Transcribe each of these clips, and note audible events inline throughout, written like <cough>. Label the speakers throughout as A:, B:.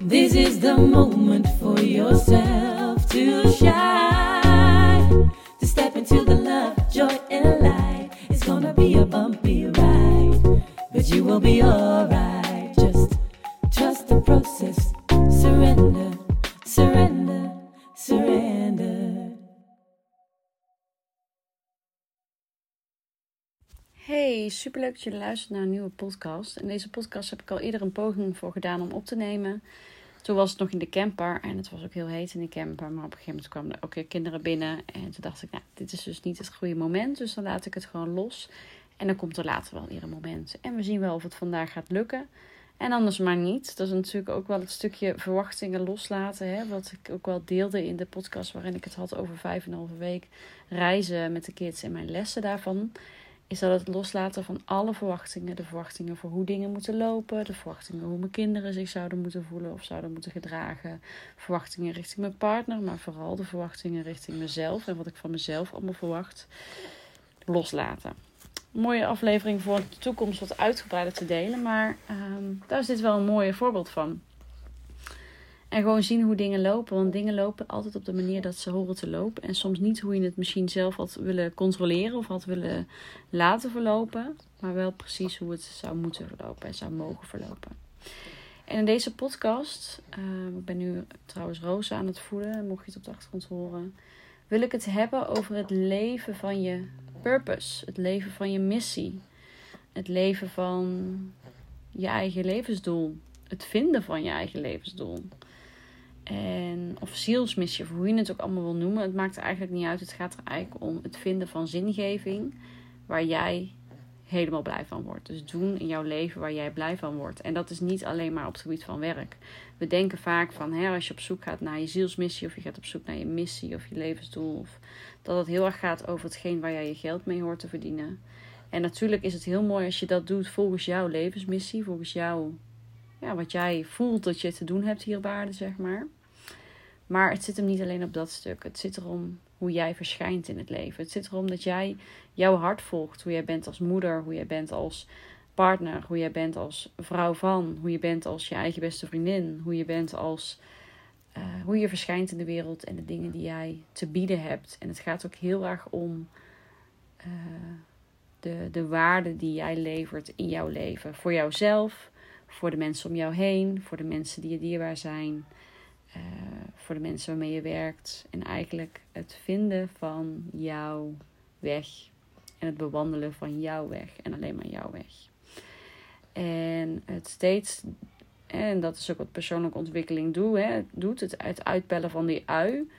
A: This is the moment for yourself to shine. To step into the love, joy, and light. It's gonna be a bumpy ride, but you will be alright. Just trust the process. Surrender,
B: Hey, superleuk dat je luistert naar een nieuwe podcast. In deze podcast heb ik al eerder een poging voor gedaan om op te nemen. Toen was het nog in de camper en het was ook heel heet in de camper. Maar op een gegeven moment kwamen er ook weer kinderen binnen. En toen dacht ik, nou, dit is dus niet het goede moment. Dus dan laat ik het gewoon los. En dan komt er later wel weer een moment. En we zien wel of het vandaag gaat lukken. En anders maar niet. Dat is natuurlijk ook wel het stukje verwachtingen loslaten. Hè? Wat ik ook wel deelde in de podcast waarin ik het had over vijf en een halve week reizen met de kids en mijn lessen daarvan is dat het loslaten van alle verwachtingen. De verwachtingen voor hoe dingen moeten lopen. De verwachtingen hoe mijn kinderen zich zouden moeten voelen of zouden moeten gedragen. Verwachtingen richting mijn partner, maar vooral de verwachtingen richting mezelf en wat ik van mezelf allemaal verwacht. Loslaten. mooie aflevering voor de toekomst wat uitgebreider te delen, maar um, daar is dit wel een mooi voorbeeld van. En gewoon zien hoe dingen lopen. Want dingen lopen altijd op de manier dat ze horen te lopen. En soms niet hoe je het misschien zelf had willen controleren of had willen laten verlopen. Maar wel precies hoe het zou moeten verlopen en zou mogen verlopen. En in deze podcast, uh, ik ben nu trouwens Rosa aan het voeden, mocht je het op de achtergrond horen. Wil ik het hebben over het leven van je purpose. Het leven van je missie. Het leven van je eigen levensdoel. Het vinden van je eigen levensdoel. En, of zielsmissie, of hoe je het ook allemaal wil noemen. Het maakt er eigenlijk niet uit. Het gaat er eigenlijk om het vinden van zingeving waar jij helemaal blij van wordt. Dus doen in jouw leven waar jij blij van wordt. En dat is niet alleen maar op het gebied van werk. We denken vaak van hè, als je op zoek gaat naar je zielsmissie, of je gaat op zoek naar je missie of je levensdoel, of dat het heel erg gaat over hetgeen waar jij je geld mee hoort te verdienen. En natuurlijk is het heel mooi als je dat doet volgens jouw levensmissie, volgens jouw ja, wat jij voelt dat je te doen hebt hier op aarde, zeg maar. Maar het zit hem niet alleen op dat stuk. Het zit erom hoe jij verschijnt in het leven. Het zit erom dat jij jouw hart volgt. Hoe jij bent als moeder, hoe jij bent als partner, hoe jij bent als vrouw van, hoe je bent als je eigen beste vriendin, hoe je bent als uh, hoe je verschijnt in de wereld en de dingen die jij te bieden hebt. En het gaat ook heel erg om uh, de, de waarde die jij levert in jouw leven. Voor jouzelf, voor de mensen om jou heen, voor de mensen die je dierbaar zijn, uh, voor de mensen waarmee je werkt. En eigenlijk het vinden van jouw weg en het bewandelen van jouw weg en alleen maar jouw weg. En het steeds, en dat is ook wat persoonlijke ontwikkeling doet, hè, doet het, het uitpellen van die ui.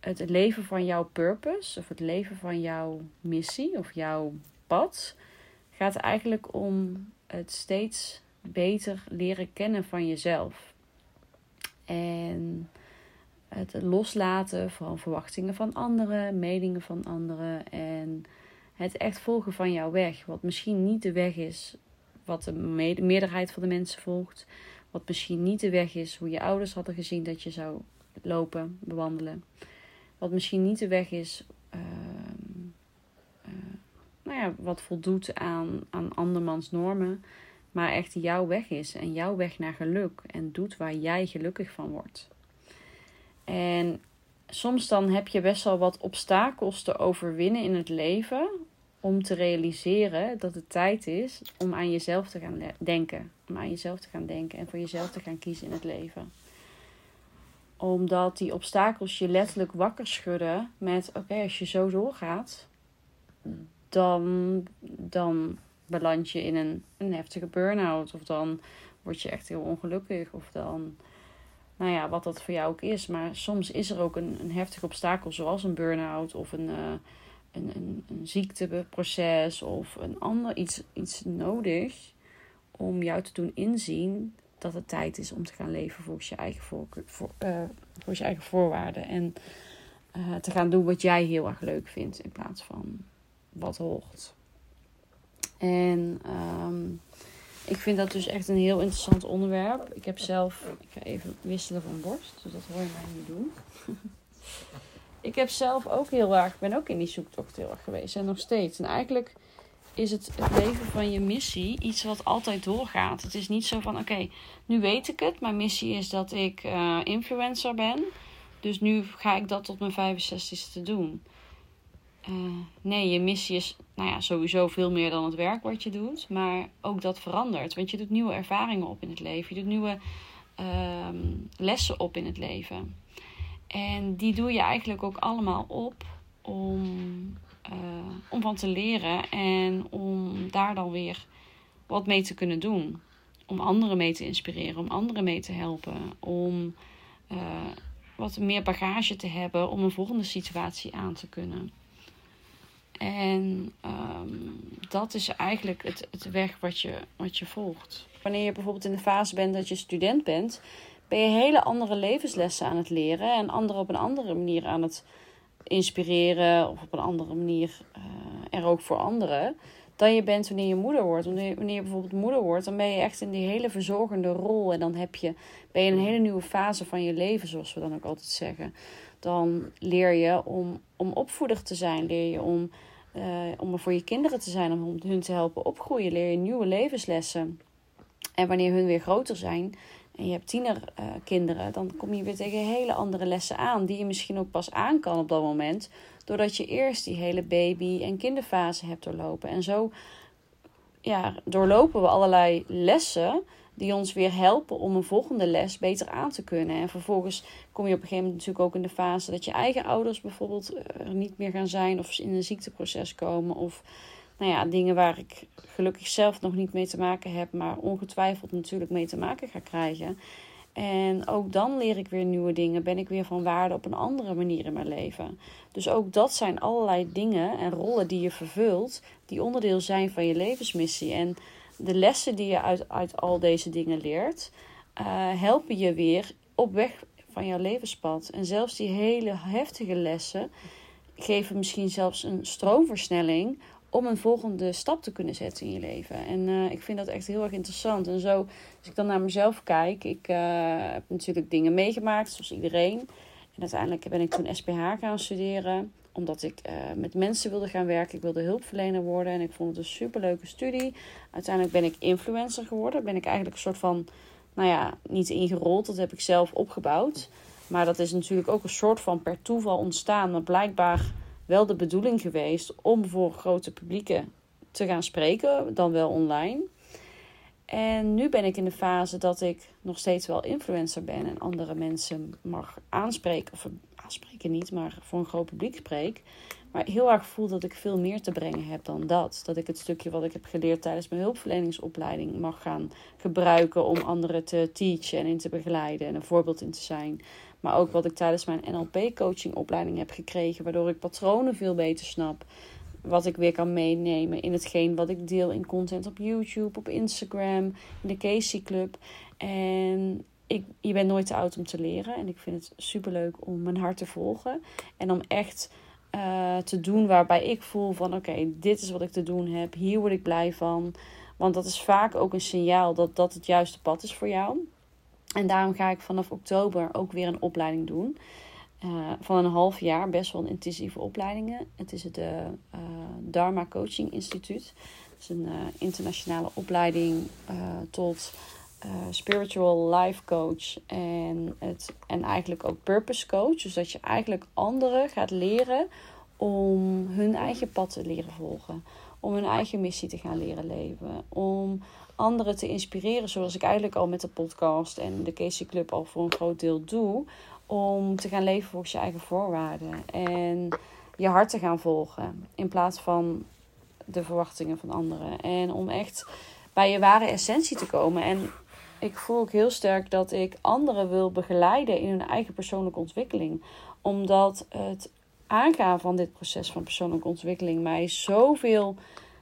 B: Het leven van jouw purpose, of het leven van jouw missie of jouw pad, gaat eigenlijk om het steeds beter leren kennen van jezelf. En het loslaten van verwachtingen van anderen, meningen van anderen en het echt volgen van jouw weg. Wat misschien niet de weg is wat de meerderheid van de mensen volgt. Wat misschien niet de weg is hoe je ouders hadden gezien dat je zou lopen, bewandelen. Wat misschien niet de weg is, uh, uh, nou ja, wat voldoet aan, aan andermans normen maar echt jouw weg is en jouw weg naar geluk en doet waar jij gelukkig van wordt. En soms dan heb je best wel wat obstakels te overwinnen in het leven om te realiseren dat het tijd is om aan jezelf te gaan denken. Om aan jezelf te gaan denken en voor jezelf te gaan kiezen in het leven. Omdat die obstakels je letterlijk wakker schudden met: oké, als je zo doorgaat, dan, dan beland je in een, een heftige burn-out. Of dan word je echt heel ongelukkig. Of dan, nou ja, wat dat voor jou ook is. Maar soms is er ook een, een heftig obstakel, zoals een burn-out of een, uh, een, een, ziekteproces of een ander iets, iets nodig om jou te doen inzien dat het tijd is om te gaan leven volgens je eigen, voor, voor, uh, volgens je eigen voorwaarden. En uh, te gaan doen wat jij heel erg leuk vindt in plaats van wat hoort. En um, ik vind dat dus echt een heel interessant onderwerp. Ik heb zelf, ik ga even wisselen van borst, dus dat hoor je mij niet doen. <laughs> ik heb zelf ook heel erg, ben ook in die zoektocht heel erg geweest en nog steeds. En eigenlijk is het, het leven van je missie iets wat altijd doorgaat. Het is niet zo van: oké, nu weet ik het. Mijn missie is dat ik uh, influencer ben. Dus nu ga ik dat tot mijn 65ste doen. Uh, nee, je missie is nou ja, sowieso veel meer dan het werk wat je doet. Maar ook dat verandert. Want je doet nieuwe ervaringen op in het leven. Je doet nieuwe uh, lessen op in het leven. En die doe je eigenlijk ook allemaal op om, uh, om van te leren en om daar dan weer wat mee te kunnen doen. Om anderen mee te inspireren, om anderen mee te helpen, om uh, wat meer bagage te hebben om een volgende situatie aan te kunnen. En um, dat is eigenlijk het, het weg wat je, wat je volgt. Wanneer je bijvoorbeeld in de fase bent dat je student bent, ben je hele andere levenslessen aan het leren en anderen op een andere manier aan het inspireren of op een andere manier uh, er ook voor anderen dan je bent wanneer je moeder wordt. Wanneer je, bijvoorbeeld moeder wordt, dan ben je echt in die hele verzorgende rol. En dan heb je, ben je in een hele nieuwe fase van je leven, zoals we dan ook altijd zeggen. Dan leer je om, om opvoeder te zijn. Leer je om, uh, om er voor je kinderen te zijn, om hun te helpen opgroeien. Leer je nieuwe levenslessen. En wanneer hun weer groter zijn, en je hebt tienerkinderen, uh, dan kom je weer tegen hele andere lessen aan, die je misschien ook pas aan kan op dat moment, doordat je eerst die hele baby- en kinderfase hebt doorlopen. En zo ja, doorlopen we allerlei lessen die ons weer helpen om een volgende les beter aan te kunnen. En vervolgens kom je op een gegeven moment natuurlijk ook in de fase dat je eigen ouders bijvoorbeeld er niet meer gaan zijn of in een ziekteproces komen of nou ja, dingen waar ik gelukkig zelf nog niet mee te maken heb, maar ongetwijfeld natuurlijk mee te maken ga krijgen. En ook dan leer ik weer nieuwe dingen, ben ik weer van waarde op een andere manier in mijn leven. Dus ook dat zijn allerlei dingen en rollen die je vervult, die onderdeel zijn van je levensmissie. En de lessen die je uit, uit al deze dingen leert, uh, helpen je weer op weg van jouw levenspad. En zelfs die hele heftige lessen geven misschien zelfs een stroomversnelling om een volgende stap te kunnen zetten in je leven. En uh, ik vind dat echt heel erg interessant. En zo, als ik dan naar mezelf kijk, ik uh, heb natuurlijk dingen meegemaakt, zoals iedereen. En uiteindelijk ben ik toen SPH gaan studeren, omdat ik uh, met mensen wilde gaan werken. Ik wilde hulpverlener worden en ik vond het een superleuke studie. Uiteindelijk ben ik influencer geworden. Ben ik eigenlijk een soort van, nou ja, niet ingerold, dat heb ik zelf opgebouwd. Maar dat is natuurlijk ook een soort van per toeval ontstaan. Maar blijkbaar wel de bedoeling geweest om voor grote publieken te gaan spreken, dan wel online. En nu ben ik in de fase dat ik nog steeds wel influencer ben en andere mensen mag aanspreken. Of aanspreken niet, maar voor een groot publiek spreek. Maar heel erg voel dat ik veel meer te brengen heb dan dat. Dat ik het stukje wat ik heb geleerd tijdens mijn hulpverleningsopleiding mag gaan gebruiken om anderen te teachen en in te begeleiden en een voorbeeld in te zijn. Maar ook wat ik tijdens mijn NLP-coachingopleiding heb gekregen, waardoor ik patronen veel beter snap. Wat ik weer kan meenemen in hetgeen wat ik deel in content op YouTube, op Instagram, in de Casey Club. En ik, je bent nooit te oud om te leren. En ik vind het superleuk om mijn hart te volgen. En om echt uh, te doen waarbij ik voel van oké, dit is wat ik te doen heb. Hier word ik blij van. Want dat is vaak ook een signaal dat dat het juiste pad is voor jou. En daarom ga ik vanaf oktober ook weer een opleiding doen. Uh, van een half jaar, best wel intensieve opleidingen. Het is het uh, Dharma Coaching Instituut. Het is een internationale opleiding tot spiritual life coach en, het, en eigenlijk ook purpose coach. Dus dat je eigenlijk anderen gaat leren om hun eigen pad te leren volgen. Om hun eigen missie te gaan leren leven. Om anderen te inspireren, zoals ik eigenlijk al met de podcast en de Casey Club al voor een groot deel doe, om te gaan leven volgens je eigen voorwaarden en je hart te gaan volgen in plaats van de verwachtingen van anderen. En om echt bij je ware essentie te komen. En ik voel ook heel sterk dat ik anderen wil begeleiden in hun eigen persoonlijke ontwikkeling, omdat het aangaan van dit proces van persoonlijke ontwikkeling mij zoveel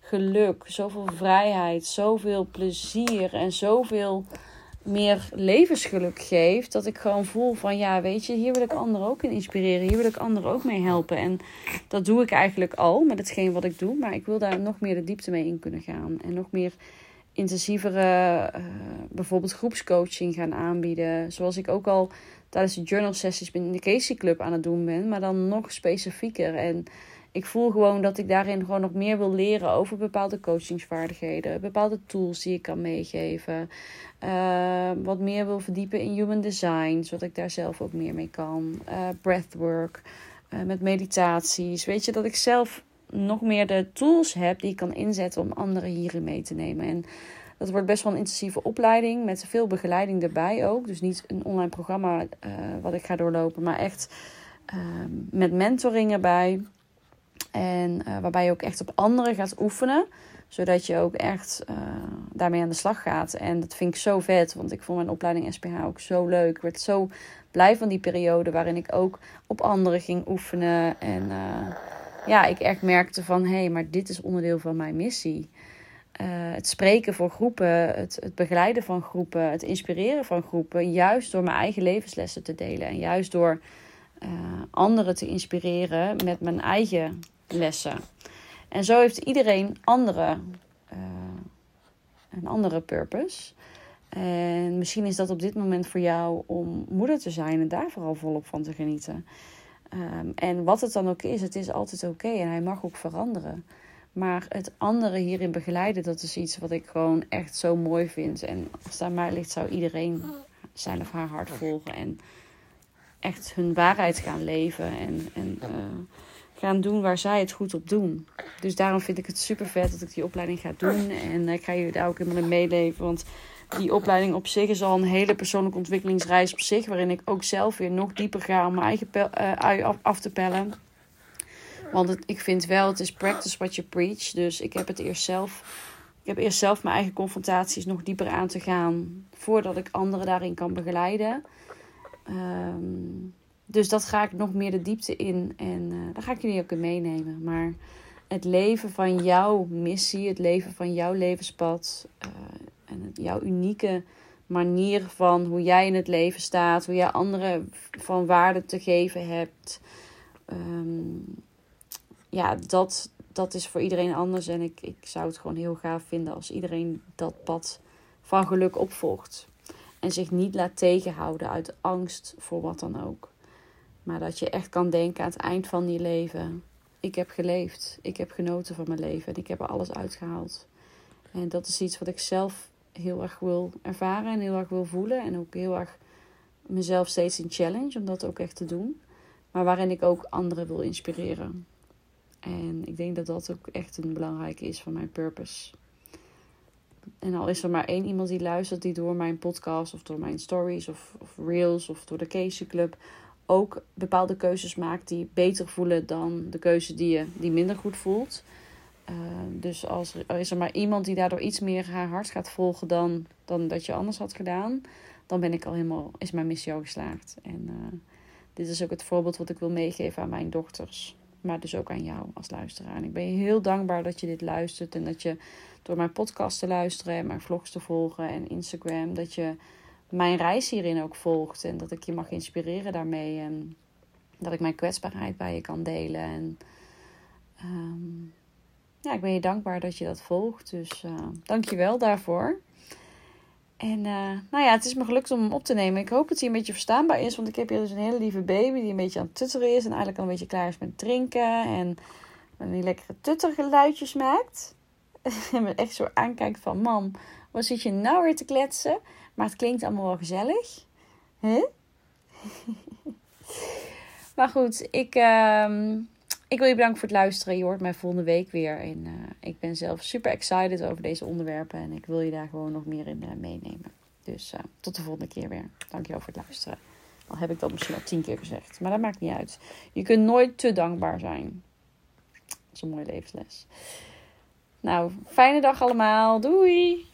B: geluk, zoveel vrijheid, zoveel plezier en zoveel meer levensgeluk geeft. Dat ik gewoon voel van ja, weet je, hier wil ik anderen ook in inspireren. Hier wil ik anderen ook mee helpen. En dat doe ik eigenlijk al met hetgeen wat ik doe. Maar ik wil daar nog meer de diepte mee in kunnen gaan. En nog meer intensievere, uh, bijvoorbeeld groepscoaching gaan aanbieden. Zoals ik ook al tijdens de journal sessies in de Casey Club aan het doen ben. Maar dan nog specifieker. En ik voel gewoon dat ik daarin gewoon nog meer wil leren over bepaalde coachingsvaardigheden, bepaalde tools die ik kan meegeven. Uh, wat meer wil verdiepen in human design, zodat ik daar zelf ook meer mee kan. Uh, breathwork, met meditaties. Weet je, dat ik zelf nog meer de tools heb die ik kan inzetten om anderen hierin mee te nemen. En dat wordt best wel een intensieve opleiding met veel begeleiding erbij ook. Dus niet een online programma wat ik ga doorlopen, maar echt met mentoring erbij. En waarbij je ook echt op anderen gaat oefenen zodat je ook echt uh, daarmee aan de slag gaat. En dat vind ik zo vet, want ik vond mijn opleiding SPH ook zo leuk. Ik werd zo blij van die periode waarin ik ook op anderen ging oefenen. En ja, ik echt merkte van, hé, hey, maar dit is onderdeel van mijn missie. Uh, het spreken voor groepen, het, het begeleiden van groepen, het inspireren van groepen. Juist door mijn eigen levenslessen te delen. En juist door anderen te inspireren met mijn eigen lessen. En zo heeft iedereen andere, uh, een andere purpose. En misschien is dat op dit moment voor jou om moeder te zijn en daar vooral volop van te genieten. Um, en wat het dan ook is, het is altijd oké okay en hij mag ook veranderen. Maar het andere hierin begeleiden, dat is iets wat ik gewoon echt zo mooi vind. En als het aan mij ligt, zou iedereen zijn of haar hart volgen en echt hun waarheid gaan leven. En, en uh, gaan doen waar zij het goed op doen. Dus daarom vind ik het super vet dat ik die opleiding ga doen. En ik ga je daar ook helemaal in meeleven. Want die opleiding op zich is al een hele persoonlijke ontwikkelingsreis op zich. Waarin ik ook zelf weer nog dieper ga om mijn eigen uh, ui af, te pellen. Want ik vind wel, het is practice what you preach. Dus ik heb het eerst zelf. Ik heb eerst zelf mijn eigen confrontaties nog dieper aan te gaan. Voordat ik anderen daarin kan begeleiden. Um, dus dat ga ik nog meer de diepte in. En uh, daar ga ik jullie ook in meenemen. Maar het leven van jouw missie, het leven van jouw levenspad. Uh, en jouw unieke manier van hoe jij in het leven staat. Hoe jij anderen van waarde te geven hebt. Um, ja, dat, dat is voor iedereen anders. En ik, ik zou het gewoon heel gaaf vinden als iedereen dat pad van geluk opvolgt. En zich niet laat tegenhouden uit angst voor wat dan ook. Maar dat je echt kan denken aan het eind van je leven. Ik heb geleefd. Ik heb genoten van mijn leven. En ik heb er alles uitgehaald. En dat is iets wat ik zelf heel erg wil ervaren en heel erg wil voelen. En ook heel erg mezelf steeds in challenge om dat ook echt te doen. Maar waarin ik ook anderen wil inspireren. En ik denk dat dat ook echt een belangrijke is van mijn purpose. En al is er maar één iemand die luistert die door mijn podcast of door mijn stories of, of reels of door de Casey Club ook bepaalde keuzes maakt die beter voelen dan de keuze die je die minder goed voelt. Uh, dus als er, is er maar iemand die daardoor iets meer haar hart gaat volgen dan, dan dat je anders had gedaan, dan ben ik al helemaal, is mijn missie al geslaagd. En uh, dit is ook het voorbeeld wat ik wil meegeven aan mijn dochters, maar dus ook aan jou als luisteraar. Ik ben je heel dankbaar dat je dit luistert en dat je door mijn podcast te luisteren en mijn vlogs te volgen en Instagram, dat je mijn reis hierin ook volgt. En dat ik je mag inspireren daarmee. En dat ik mijn kwetsbaarheid bij je kan delen. En um, ja, ik ben je dankbaar dat je dat volgt. Dus uh, dank je wel daarvoor. En uh, nou ja, het is me gelukt om hem op te nemen. Ik hoop dat hij een beetje verstaanbaar is. Want ik heb hier dus een hele lieve baby die een beetje aan het tutteren is. En eigenlijk al een beetje klaar is met drinken. En die lekkere tuttergeluidjes maakt. <laughs> en me echt zo aankijkt van... Mam, wat zit je nou weer te kletsen? Maar het klinkt allemaal wel gezellig. Huh? <laughs> maar goed, ik, uh, ik wil je bedanken voor het luisteren. Je hoort mij volgende week weer. En uh, ik ben zelf super excited over deze onderwerpen. En ik wil je daar gewoon nog meer in uh, meenemen. Dus uh, tot de volgende keer weer. Dankjewel voor het luisteren. Al heb ik dat misschien al tien keer gezegd. Maar dat maakt niet uit. Je kunt nooit te dankbaar zijn. Dat is een mooie levensles. Nou, fijne dag allemaal. Doei!